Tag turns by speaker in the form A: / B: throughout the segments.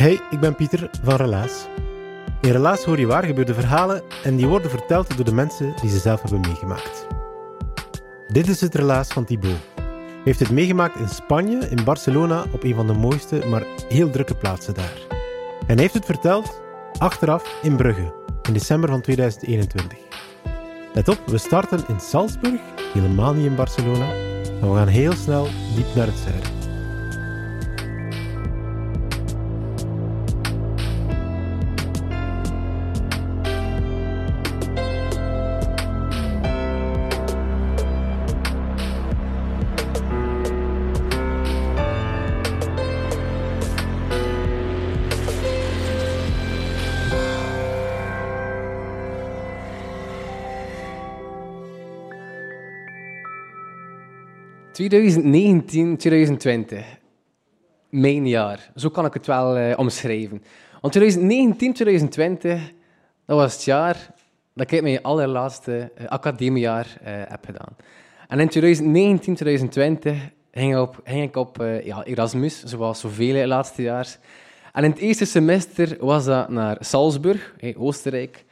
A: Hey, ik ben Pieter van Relaas. In Relaas hoor je waar gebeurde verhalen en die worden verteld door de mensen die ze zelf hebben meegemaakt. Dit is het Relaas van Thibaut. Hij heeft het meegemaakt in Spanje, in Barcelona, op een van de mooiste, maar heel drukke plaatsen daar. En hij heeft het verteld achteraf in Brugge, in december van 2021. Let op, we starten in Salzburg, helemaal niet in Barcelona, maar we gaan heel snel diep naar het zuiden.
B: ...2019, 2020. Mijn jaar. Zo kan ik het wel eh, omschrijven. Want 2019, 2020, dat was het jaar dat ik mijn allerlaatste eh, academiejaar eh, heb gedaan. En in 2019, 2020 ging ik op, ging ik op ja, Erasmus, zoals zoveel laatste jaar. En in het eerste semester was dat naar Salzburg, Oostenrijk.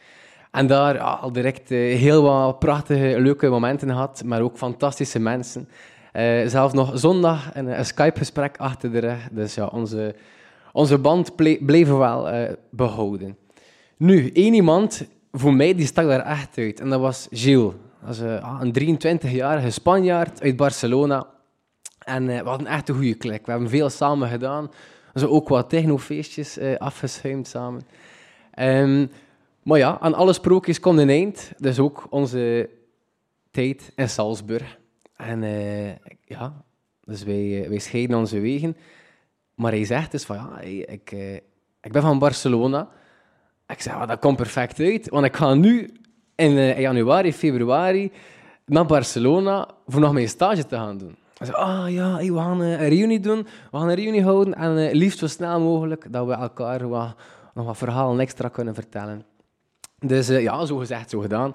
B: En daar ja, al direct heel wat prachtige, leuke momenten gehad, maar ook fantastische mensen. Eh, zelfs nog zondag een, een Skype-gesprek achter de rug. Dus ja, onze, onze band ble- bleef wel eh, behouden. Nu, één iemand, voor mij, die stak daar echt uit. En dat was Gilles. Dat eh, ah, een 23-jarige Spanjaard uit Barcelona. En we hadden echt een goede klik. We hebben veel samen gedaan. Zo ook wat technofeestjes afgeschuimd samen. Ehm, maar ja, aan alle sprookjes komt een eind. Dus ook onze tijd in Salzburg. En eh, ja, dus wij, eh, wij scheiden onze wegen. Maar hij zegt dus van ja, ik, eh, ik ben van Barcelona. Ik zeg, "Ah, dat komt perfect uit, want ik ga nu in januari, februari naar Barcelona voor nog mijn stage te gaan doen. Hij ah ja, we gaan een reunie doen, we gaan een reunie houden en liefst zo snel mogelijk dat we elkaar wat, nog wat verhalen extra kunnen vertellen. Dus ja, zo gezegd, zo gedaan.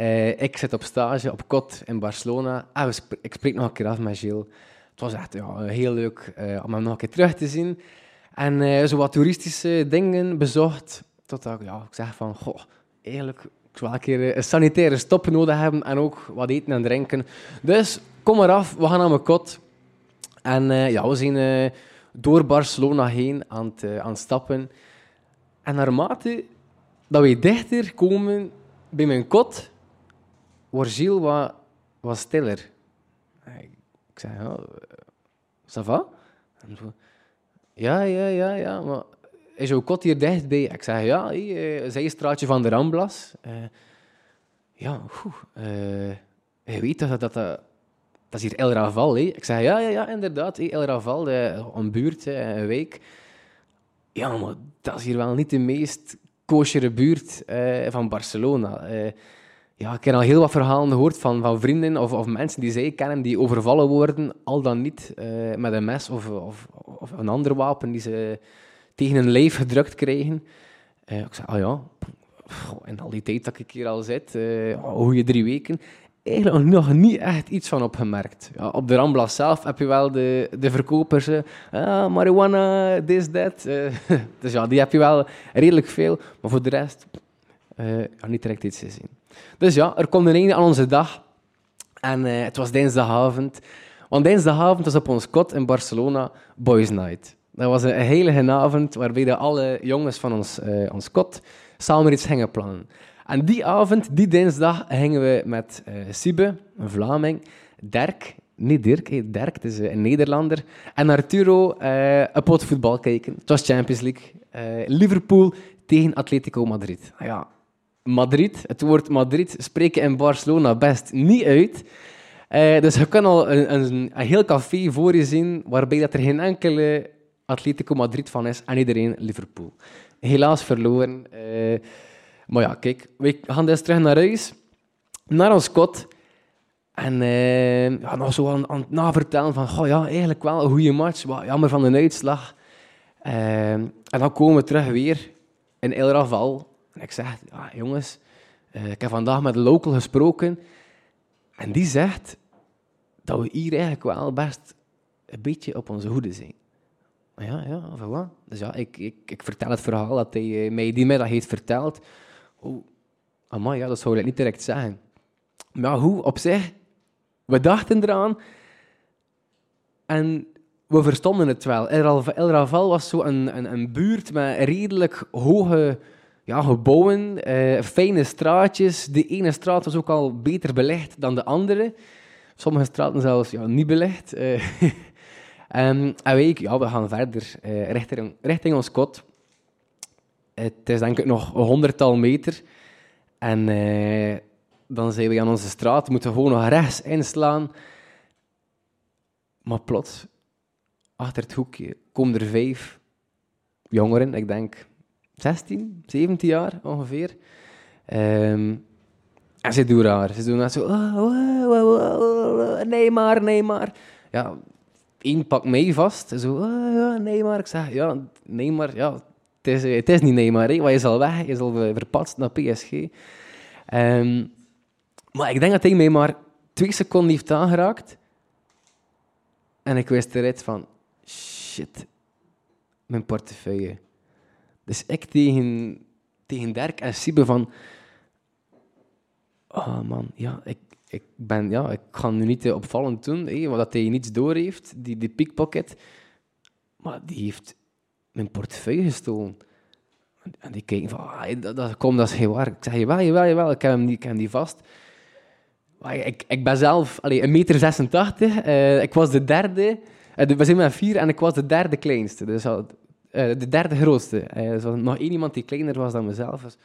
B: Eh, ik zit op stage op kot in Barcelona. En we ik spreek nog een keer af met Gilles. Het was echt ja, heel leuk eh, om hem nog een keer terug te zien. En eh, zo wat toeristische dingen bezocht. Totdat ja, ik zeg van, goh, eigenlijk ik wel een keer een sanitaire stop nodig hebben en ook wat eten en drinken. Dus kom maar af, we gaan naar mijn kot. En ja, we zijn door Barcelona heen aan het, aan het stappen. En naarmate dat we dichter komen bij mijn kot, wordt wat stiller. Ik zei, ja, eh, ça va? Ja, ja, ja, ja, maar is jouw kot hier dichtbij? Ik zeg, ja, hier, uh, zijstraatje van de Ramblas. Eh, ja, goed. eh, je weet dat dat, dat, dat is hier El Raval, hè? Ik zeg, ja, ja, ja, inderdaad, El Raval, eh, een buurt, een wijk. Ja, maar dat is hier wel niet de meest koosjere buurt eh, van Barcelona. Ja, ik heb al heel wat verhalen gehoord van, van vrienden of, of mensen die zij kennen die overvallen worden, al dan niet eh, met een mes of, of, of een ander wapen die ze tegen hun lijf gedrukt krijgen. Eh, ik zei, ah ja, goh, in al die tijd dat ik hier al zit, eh goede drie weken, eigenlijk nog niet echt iets van opgemerkt. Ja, op de Rambla zelf heb je wel de, de verkopers, eh, ah, marijuana, this, that. dus ja, die heb je wel redelijk veel, maar voor de rest ja, niet direct iets te zien. Dus ja, er komt een einde aan onze dag. En eh, het was dinsdagavond. Want dinsdagavond was op ons kot in Barcelona Boys Night. Dat was een heilige avond waarbij de alle jongens van ons, eh, ons kot samen iets gingen plannen. En die avond, die dinsdag, gingen we met uh, Sibe, een Vlaming, Dirk, niet Dirk, Dirk, het is een Nederlander, en Arturo uh, een pot voetbal kijken. Het was Champions League. Uh, Liverpool tegen Atletico Madrid. Nou ja, Madrid, het woord Madrid spreken in Barcelona best niet uit. Uh, dus je kan al een, een, heel café voor je zien waarbij dat er geen enkele Atletico Madrid van is en iedereen Liverpool. Helaas verloren. Uh, maar ja, kijk, we gaan dus terug naar huis, naar ons kot. En uh, ja, nog zo aan, het navertellen van, goh, ja, eigenlijk wel een goede match. Jammer van de uitslag. en dan komen we terug weer in El Raval. Ik zeg, ja, jongens, ik heb vandaag met de local gesproken. En die zegt dat we hier eigenlijk wel best een beetje op onze hoede zijn. Ja, ja, wat? Dus ja, ik, ik, ik vertel het verhaal dat hij eh, mij die middag heeft verteld. Oh, amai, ja, dat zou ik niet direct zeggen. Maar hoe, op zich, we dachten eraan en we verstonden het wel. El Raval was zo een, een, een buurt met redelijk hoge ja, gebouwen, eh, fijne straatjes. De ene straat was ook al beter belegd dan de andere. Sommige straten zelfs ja, niet belegd. Uh, um, en wij, ja, we gaan verder uh, richting, richting ons kot. Het is denk ik nog een honderdtal meter. En uh, dan zijn we aan onze straat, moeten we gewoon nog rechts inslaan. Maar plots, achter het hoekje, komen er vijf jongeren, ik denk 16, 17 jaar ongeveer. Um, en ze doen raar. Ze doen dat zo... Oh, oh, oh, nee maar, nee maar. Ja, één pakt mij vast. Zo, oh, ja, nee maar. Ik zeg, ja, nee maar. Ja, het is, is niet nee maar. Je is al weg. Je is al verpatst naar PSG. Um, maar ik denk dat hij mij maar twee seconden heeft aangeraakt. En ik wist eruit van... Shit. Mijn portefeuille. Dus ik tegen, tegen Dirk en Siebe van... Oh man, ja, ik, ik, ben, ja, ik ga nu niet opvallend doen, hé, want dat hij niets door heeft, die, die pickpocket. Maar die heeft mijn portefeuille gestolen. En die kijken van, ah, dat, dat, dat is geen waar. Ik zeg, jawel, jawel, jawel, ik heb hem, ik heb die vast. Maar ik, ik ben zelf allee, 1,86 meter. 86, uh, ik was de derde. Uh, we zijn met vier en ik was de derde kleinste. Dus uh, de derde grootste. er was nog één iemand die kleiner was dan mezelf. Dus,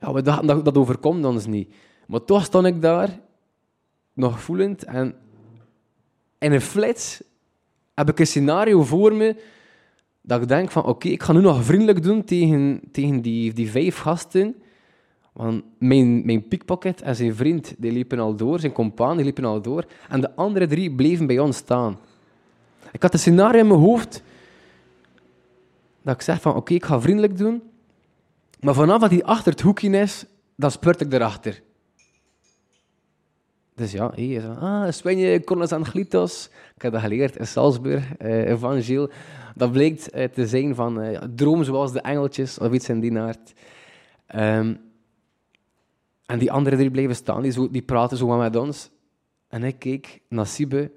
B: ja, we dachten dat, dat overkomt ons niet. Maar toch stond ik daar, nog voelend. En in een flits heb ik een scenario voor me dat ik denk van oké, ik ga nu nog vriendelijk doen tegen, tegen die, die vijf gasten. Want mijn, mijn pickpocket en zijn vriend die liepen al door, zijn compaan die liepen al door. En de andere drie bleven bij ons staan. Ik had een scenario in mijn hoofd dat ik zeg van oké, ik ga vriendelijk doen. Maar vanaf dat hij achter het hoekje is, dan spurt ik erachter. Dus ja, hier is ah, Svenje Cornes Anglitos. Ik heb dat geleerd in Salzburg, van Gilles. Dat bleek uh, te zijn van uh, droom zoals de engeltjes, of iets in die aard. Um, en die andere drie bleven staan, die, zo, die praten zo met ons. En ik keek naar Sibe,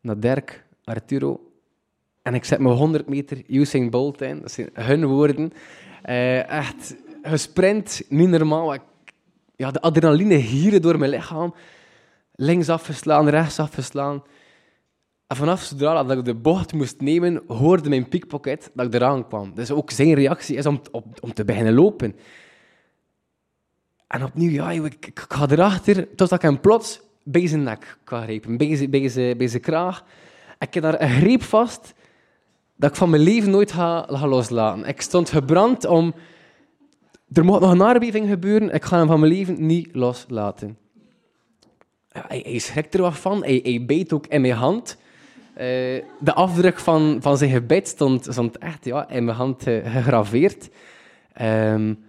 B: naar Dirk, Arturo. En ik zet me 100 meter Usain Bolt in. Dat zijn hun woorden. echt gesprint, niet normaal. ja, de adrenaline hieren door mijn lichaam links afgeslaan, rechts afgeslaan. En vanaf zodra dat ik de bocht moest nemen, hoorde mijn pickpocket dat ik eraan kwam. Dus ook zijn reactie is om, om, te beginnen lopen. En opnieuw, ja, ik, ik ga erachter, totdat ik hem plots bij zijn nek kan bij zijn, bij zijn, bij zijn kraag. Ik heb daar een greep vast dat ik van mijn leven nooit ga, loslaten. Ik stond gebrand om... Er moet nog een aardbeving gebeuren, ik ga hem van mijn leven niet loslaten hij, hij schrikt er wat van. Hij, beet ook in mijn hand. Uh, de afdruk van, van zijn gebed stond, echt ja, in mijn hand uh, gegraveerd. Um,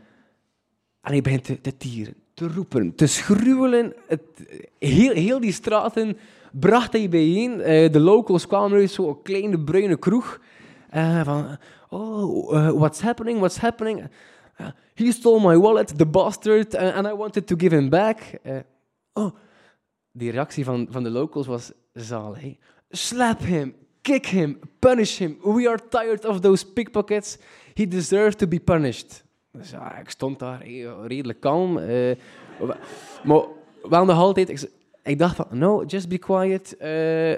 B: en hij begint te, te, tieren, te roepen, te schruwelen. Het, heel, heel die straten bracht hij bijeen. Uh, de locals kwamen uit zo'n kleine bruine kroeg. Van, oh, what's happening, what's happening? he stole my wallet, the bastard, and I wanted to give him back. oh, die reactie van, van de locals was zalig. Slap him, kick him, punish him. We are tired of those pickpockets. He deserves to be punished. Dus ik stond daar eh, redelijk kalm. eh, maar wel nog altijd... Ik, dacht van, no, just be quiet. eh,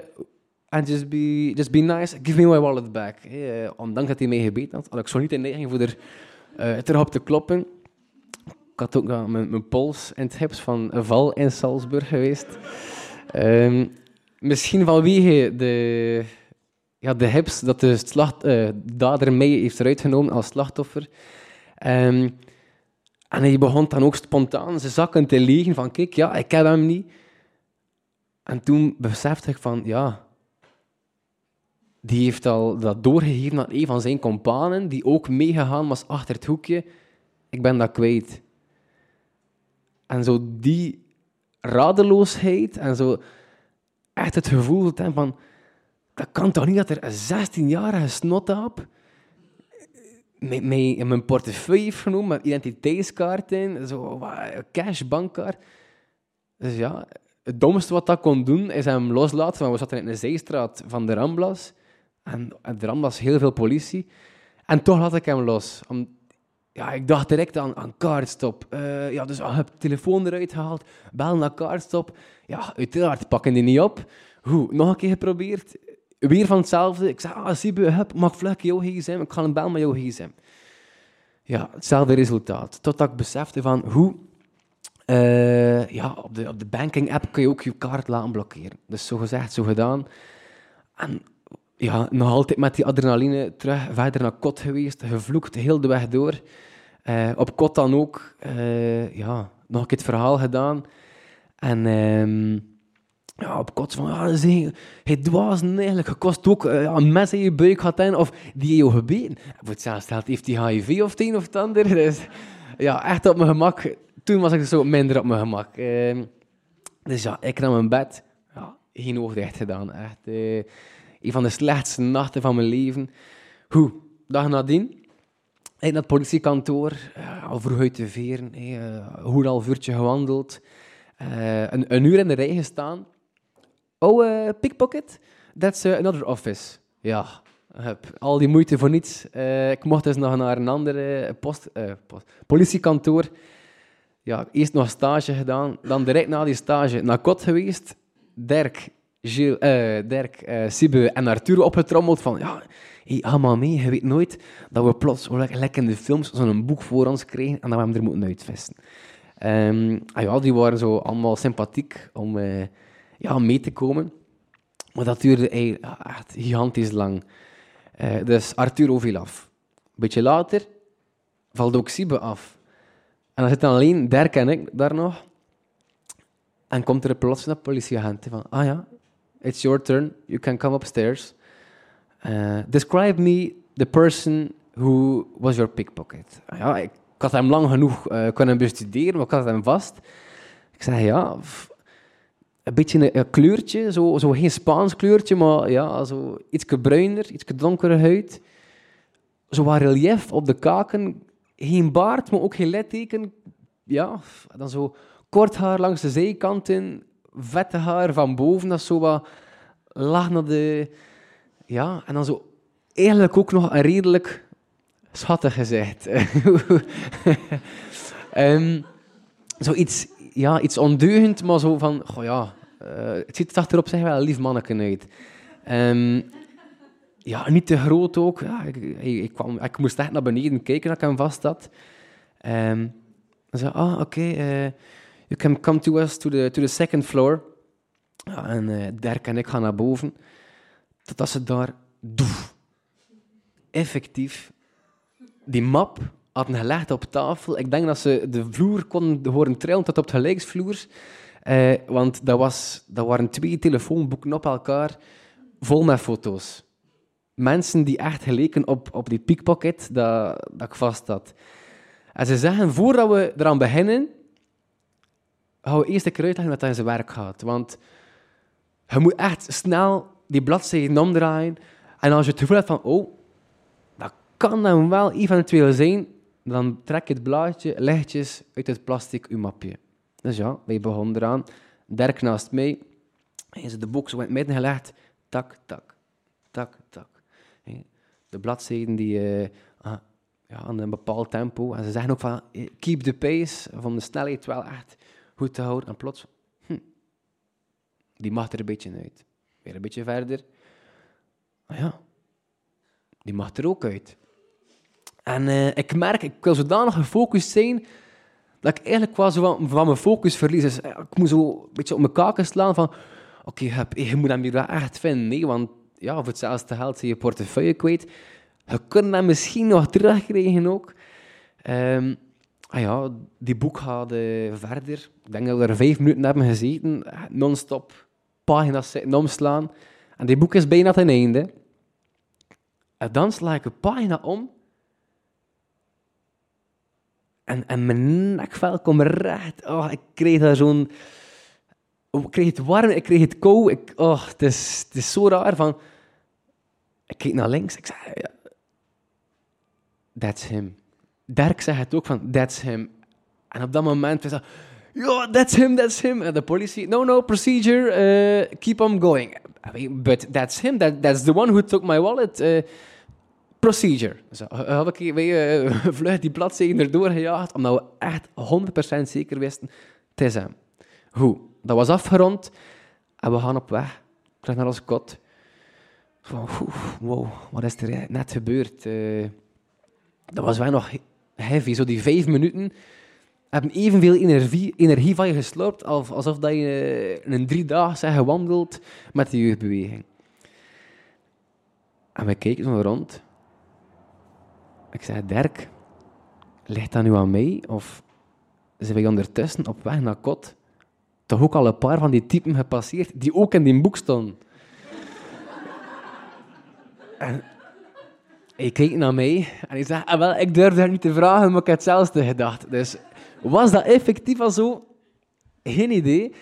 B: and just be, just be nice. Give me my wallet back. Eh, ondanks dat hij mij gebeten had, had ik zo niet de neiging voor er eh, terug op te kloppen. Ik had ook nog mijn, mijn pols in het gips van val in Salzburg geweest. Ehm, misschien vanwege de, ja, de hips dat de slacht, eh, dader mij heeft eruit genomen als slachtoffer. Ehm, en hij begon dan ook spontaan zijn zakken te legen van kijk, ja, ik heb hem niet. En toen besefte ik van, ja, die heeft al dat doorgegeven aan een van zijn companen, die ook meegegaan was achter het hoekje. Ik ben dat kwijt. En zo die radeloosheid en zo echt het gevoel van, dat kan toch niet dat er een 16-jarige snotap mij, mij in mijn portefeuille heeft genomen met identiteitskaart in, zo cash, bankkaart. Dus ja, het domste wat dat kon doen, is hem loslaten, want we zaten in een zijstraat van de Ramblas. En, de Ramblas, heel veel politie. En toch had ik hem los. Om, ja, ik dacht direct aan, aan kaartstop. Eh, ja, dus ah, heb de telefoon eruit gehaald, bel naar kaartstop. Ja, uiteraard pakken die niet op. Hoe, nog een keer geprobeerd. Weer van hetzelfde. Ik zei, ah, Sibu, heb, mag vlug jouw gsm? Ik ga een bel met jouw gsm. Ja, hetzelfde resultaat. Totdat ik besefte van hoe... eh, ja, op de, op de banking-app kun je ook je kaart laten blokkeren. Dus zo gezegd, zo gedaan. En ja, nog altijd met die adrenaline terug verder naar kot geweest, gevloekt heel de weg door. Eh, op kot dan ook, eh, ja, nog een keer het verhaal gedaan. En ehm, ja, op kot van, ja, zeg, hij dwaas eigenlijk, gekost ook ja, een mes in je buik gehad en, of die jou gebeten. Voor hetzelfde geld heeft hij HIV of het een of het. Dus ja, echt op mijn gemak. Toen was ik zo minder op mijn gemak. Ehm, dus ja, ik nam mijn bed. Ja, geen oog dicht gedaan, echt. Een van de slechtste nachten van mijn leven. Hoe? Dag nadien. Naar het politiekantoor, eh, al vroeg uit de veren, eh, hoe al vuurtje gewandeld. Eh, een, een uur in de rij gestaan. Oh, pickpocket? That's another office. Ja, heb al die moeite voor niets. Ik mocht dus nog naar een andere post, post- politiekantoor. Ja, eerst nog stage gedaan, dan direct na die stage naar kot geweest. Dirk, Gilles, eh, Dirk Siebe en Arthur opgetrommeld van... Ja, hey, maar mee, je weet nooit dat we plots, lekker in de films, zo'n boek voor ons kregen en dat we hem er moeten uitvissen. Ehm, ah ja, die waren zo allemaal sympathiek om eh, ja, mee te komen. Maar dat duurde echt gigantisch lang. Dus Arthur viel af. Een beetje later valt ook Siebe af. En dan zitten alleen Dirk en ik daar nog. En komt er plots een politieagent van, ah ja, it's your turn, you can come upstairs. Uh, describe me the person who was your pickpocket. Ja, ik, had hem lang genoeg eh, kunnen bestuderen, maar ik had hem vast. Ik zei, ja, een beetje een, kleurtje, zo, zo geen Spaans kleurtje, maar ja, zo iets bruiner, iets donkere huid. Zo wat relief op de kaken, geen baard, maar ook geen litteken. Ja, dan zo kort haar langs de zijkanten, vette haar van boven, dat zo wat laag naar de... Ja, en dan zo eigenlijk ook nog een redelijk schattig gezicht. Ehm zoiets, ja, iets ondeugend, maar zo van, goh ja, eh, het ziet er achterop zeg wel een lief manneken uit. Ehm, ja, niet te groot ook. Ja, ik, ik, kwam, ik moest echt naar beneden kijken dat ik hem vast had. Ehm en zei, ah, oké, eh, you can come to us to the, to the second floor. En eh Dirk en ik gaan naar boven. Totdat ze daar, doef, effectief, die map hadden gelegd op tafel. Ik denk dat ze de vloer konden horen trillen tot op het gelijksvloer. Eh, want dat, was, dat waren twee telefoonboeken op elkaar, vol met foto's. Mensen die echt geleken op, op die pickpocket dat, dat ik vast had. En ze zeggen, voordat we eraan beginnen, we eerst keer uitleggen dat hij zijn werk gaat. Want je moet echt snel die bladzijden omdraaien. En als je het gevoel hebt van, oh, dat kan dan wel eventueel zijn, dan trek je het blaadje lichtjes uit het plastic uw mapje. Dus ja, wij begonnen eraan. Dirk naast mij. Hij is de boek zo in het midden gelegd. Tak, tak, tak, tak. De bladzijden die... eh, ah, ja, aan een bepaald tempo. En ze zeggen ook van, eh, keep the pace, van de snelheid wel echt goed te houden. En plots, hm, die mag er een beetje uit. Weer een beetje verder. Ah ja, die mag er ook uit. En uh, ik merk, ik wil zodanig gefocust zijn, dat ik eigenlijk wel zo van, van mijn focus verlies. Dus, ik moet zo een beetje op mijn kaken slaan van, oké, je moet hem hier wel echt vinden. Nee, want ja, voor hetzelfde geld zie je portefeuille kwijt. Je kunt hem misschien nog terugkrijgen ook. Um, ah ja, die boek gaat uh, verder. Ik denk dat we er vijf minuten hebben gezeten. Non-stop pagina's zitten omslaan. En die boek is bijna ten einde. En dan sla ik een pagina om. En, en mijn nekvel komt recht. Oh, ik kreeg daar zo'n... Ik kreeg het warm, ik kreeg het kou. Ik, oh, het, is, het is zo raar. Van, ik keek naar links. Ik zei, that's him. Dirk zei het ook van, that's him. En op dat moment was dat, ja, that's him, that's him. En de politie, no, no, procedure, uh, keep on going. But that's him, that, that's the one who took my wallet. Uh, procedure. Zo heb ik wij, uh, vlug die bladzijden erdoor gejaagd, omdat we echt 100% zeker wisten, het is hem. Hoe? Dat was afgerond en we gaan op weg. Terug naar ons kot. wow, wat is er net gebeurd? Uh, dat was wel nog Zo die vijf minuten hebben evenveel energie, energie van je gesloopt alsof dat je een drie dagen gewandeld met die jeugdbeweging. En we keken zo rond. Ik zei, Dirk, ligt dat nu aan mij? Of zijn wij ondertussen op weg naar kot toch ook al een paar van die typen gepasseerd die ook in die boek stonden? en hij keek naar mij en hij zei, ah, wel, ik durfde het niet te vragen, maar ik had hetzelfde gedacht. Dus was dat effectief al zo? Geen idee.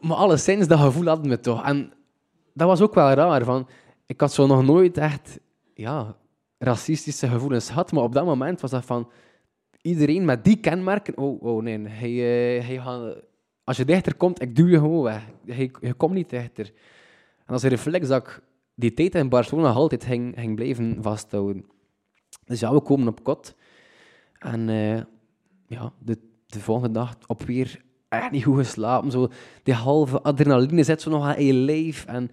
B: Maar alleszins, dat gevoel hadden we toch. En dat was ook wel raar. Van, ik had zo nog nooit echt ja, racistische gevoelens gehad, maar op dat moment was dat van iedereen met die kenmerken. Oh, oh nee, hij, uh, hij gaat, als je dichter komt, ik duw je gewoon weg. Je komt niet dichter. En als een reflex dat ik die tijd in Barcelona altijd ging, ging blijven vasthouden. Dus ja, we komen op kot. En uh, ja, de, de volgende dag op weer echt niet goed geslapen. Zo, die halve adrenaline zit zo nog aan je lijf. En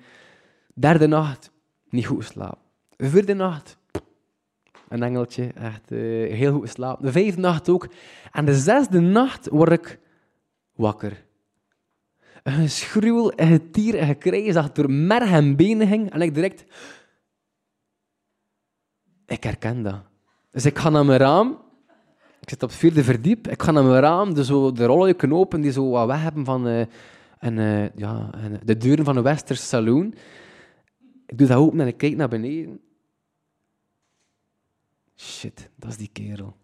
B: derde nacht, niet goed geslapen. Vierde nacht, een engeltje, echt uh, heel goed geslapen. De vijfde nacht ook. En de zesde nacht word ik wakker. Een schruwel, een getier, een gekrijs dat door merg en benen ging. En ik direct... Ik herken dat. Dus ik ga naar mijn raam. Ik zit op het vierde verdiep. Ik ga naar mijn raam, dus de rollen open die zo wat hebben van uh, een, uh, ja, een, de deuren van een westers saloon. Ik doe dat open en ik kijk naar beneden. Shit, dat is die kerel.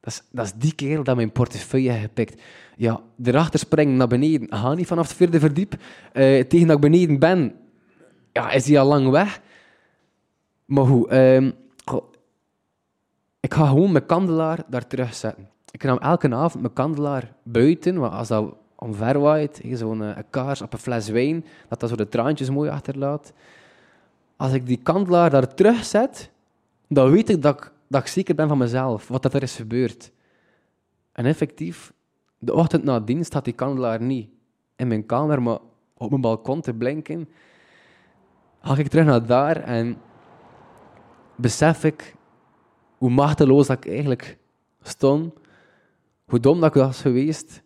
B: Dat is, dat die kerel dat mijn portefeuille heeft gepikt. Ja, erachter springen naar beneden. Ga niet vanaf het vierde verdiep. Uh, tegen dat ik beneden ben, ja, is hij al lang weg. Maar goed, uh, ik ga gewoon mijn kandelaar daar terugzetten. Ik nam elke avond mijn kandelaar buiten, want als dat omverwaait, zo'n uh, kaars op een fles wijn, dat dat zo de traantjes mooi achterlaat. Als ik die kandelaar daar terugzet, dan weet ik dat ik dat ik zeker ben van mezelf, wat dat er is gebeurd. En effectief, de ochtend na dienst staat die kandelaar niet in mijn kamer, maar op mijn balkon te blinken. Ga ik terug naar daar en besef ik hoe machteloos ik eigenlijk stond. Hoe dom dat ik was geweest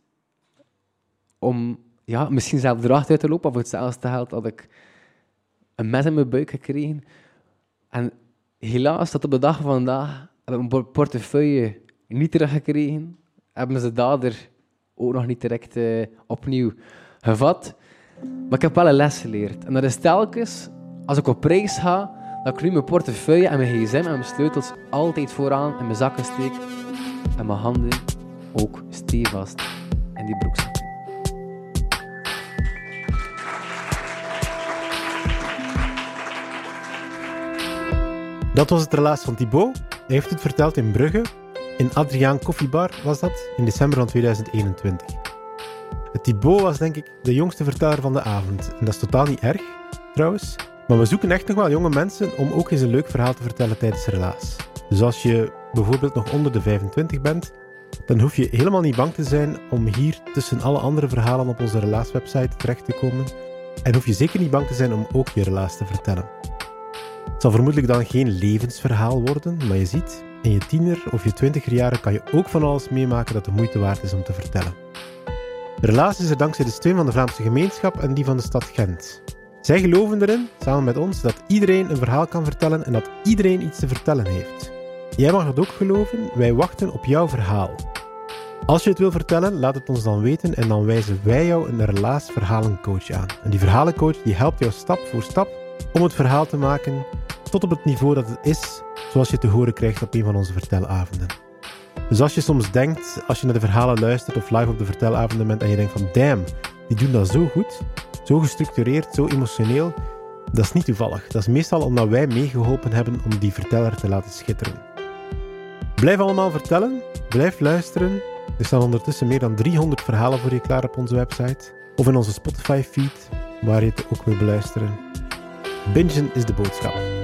B: om ja, misschien zelf erachter te lopen, of hetzelfde geld dat ik een mes in mijn buik gekregen. En helaas, tot op de dag van vandaag, heb ik mijn portefeuille niet teruggekregen. Hebben ze dader ook nog niet direct uh, opnieuw gevat. Maar ik heb wel een les geleerd. En dat is telkens, als ik op reis ga, dat ik nu mijn portefeuille en mijn gsm en mijn sleutels altijd vooraan in mijn zakken steek. En mijn handen ook stevast in die broekzak.
A: Dat was het relaas van Thibaut. Hij heeft het verteld in Brugge. In Adriaan Koffiebar was dat, in december van 2021. Thibaut was denk ik de jongste verteller van de avond. En dat is totaal niet erg, trouwens. Maar we zoeken echt nog wel jonge mensen om ook eens een leuk verhaal te vertellen tijdens relaas. Dus als je bijvoorbeeld nog onder de 25 bent, dan hoef je helemaal niet bang te zijn om hier tussen alle andere verhalen op onze relaaswebsite terecht te komen. En hoef je zeker niet bang te zijn om ook je relaas te vertellen. Zal vermoedelijk dan geen levensverhaal worden, maar je ziet, in je tiener of je twintiger jaren kan je ook van alles meemaken dat de moeite waard is om te vertellen. De relaas is er dankzij de steun van de Vlaamse gemeenschap en die van de stad Gent. Zij geloven erin, samen met ons, dat iedereen een verhaal kan vertellen en dat iedereen iets te vertellen heeft. Jij mag het ook geloven, wij wachten op jouw verhaal. Als je het wil vertellen, laat het ons dan weten en dan wijzen wij jou een relaasverhalencoach aan. En die verhalencoach die helpt jou stap voor stap om het verhaal te maken tot op het niveau dat het is, zoals je te horen krijgt op een van onze vertelavonden. Dus als je soms denkt, als je naar de verhalen luistert of live op de vertelavonden bent en je denkt van damn, die doen dat zo goed, zo gestructureerd, zo emotioneel, dat is niet toevallig. Dat is meestal omdat wij meegeholpen hebben om die verteller te laten schitteren. Blijf allemaal vertellen, blijf luisteren. Er staan ondertussen meer dan 300 verhalen voor je klaar op onze website of in onze Spotify-feed, waar je het ook wil beluisteren. Bingen is de boodschap.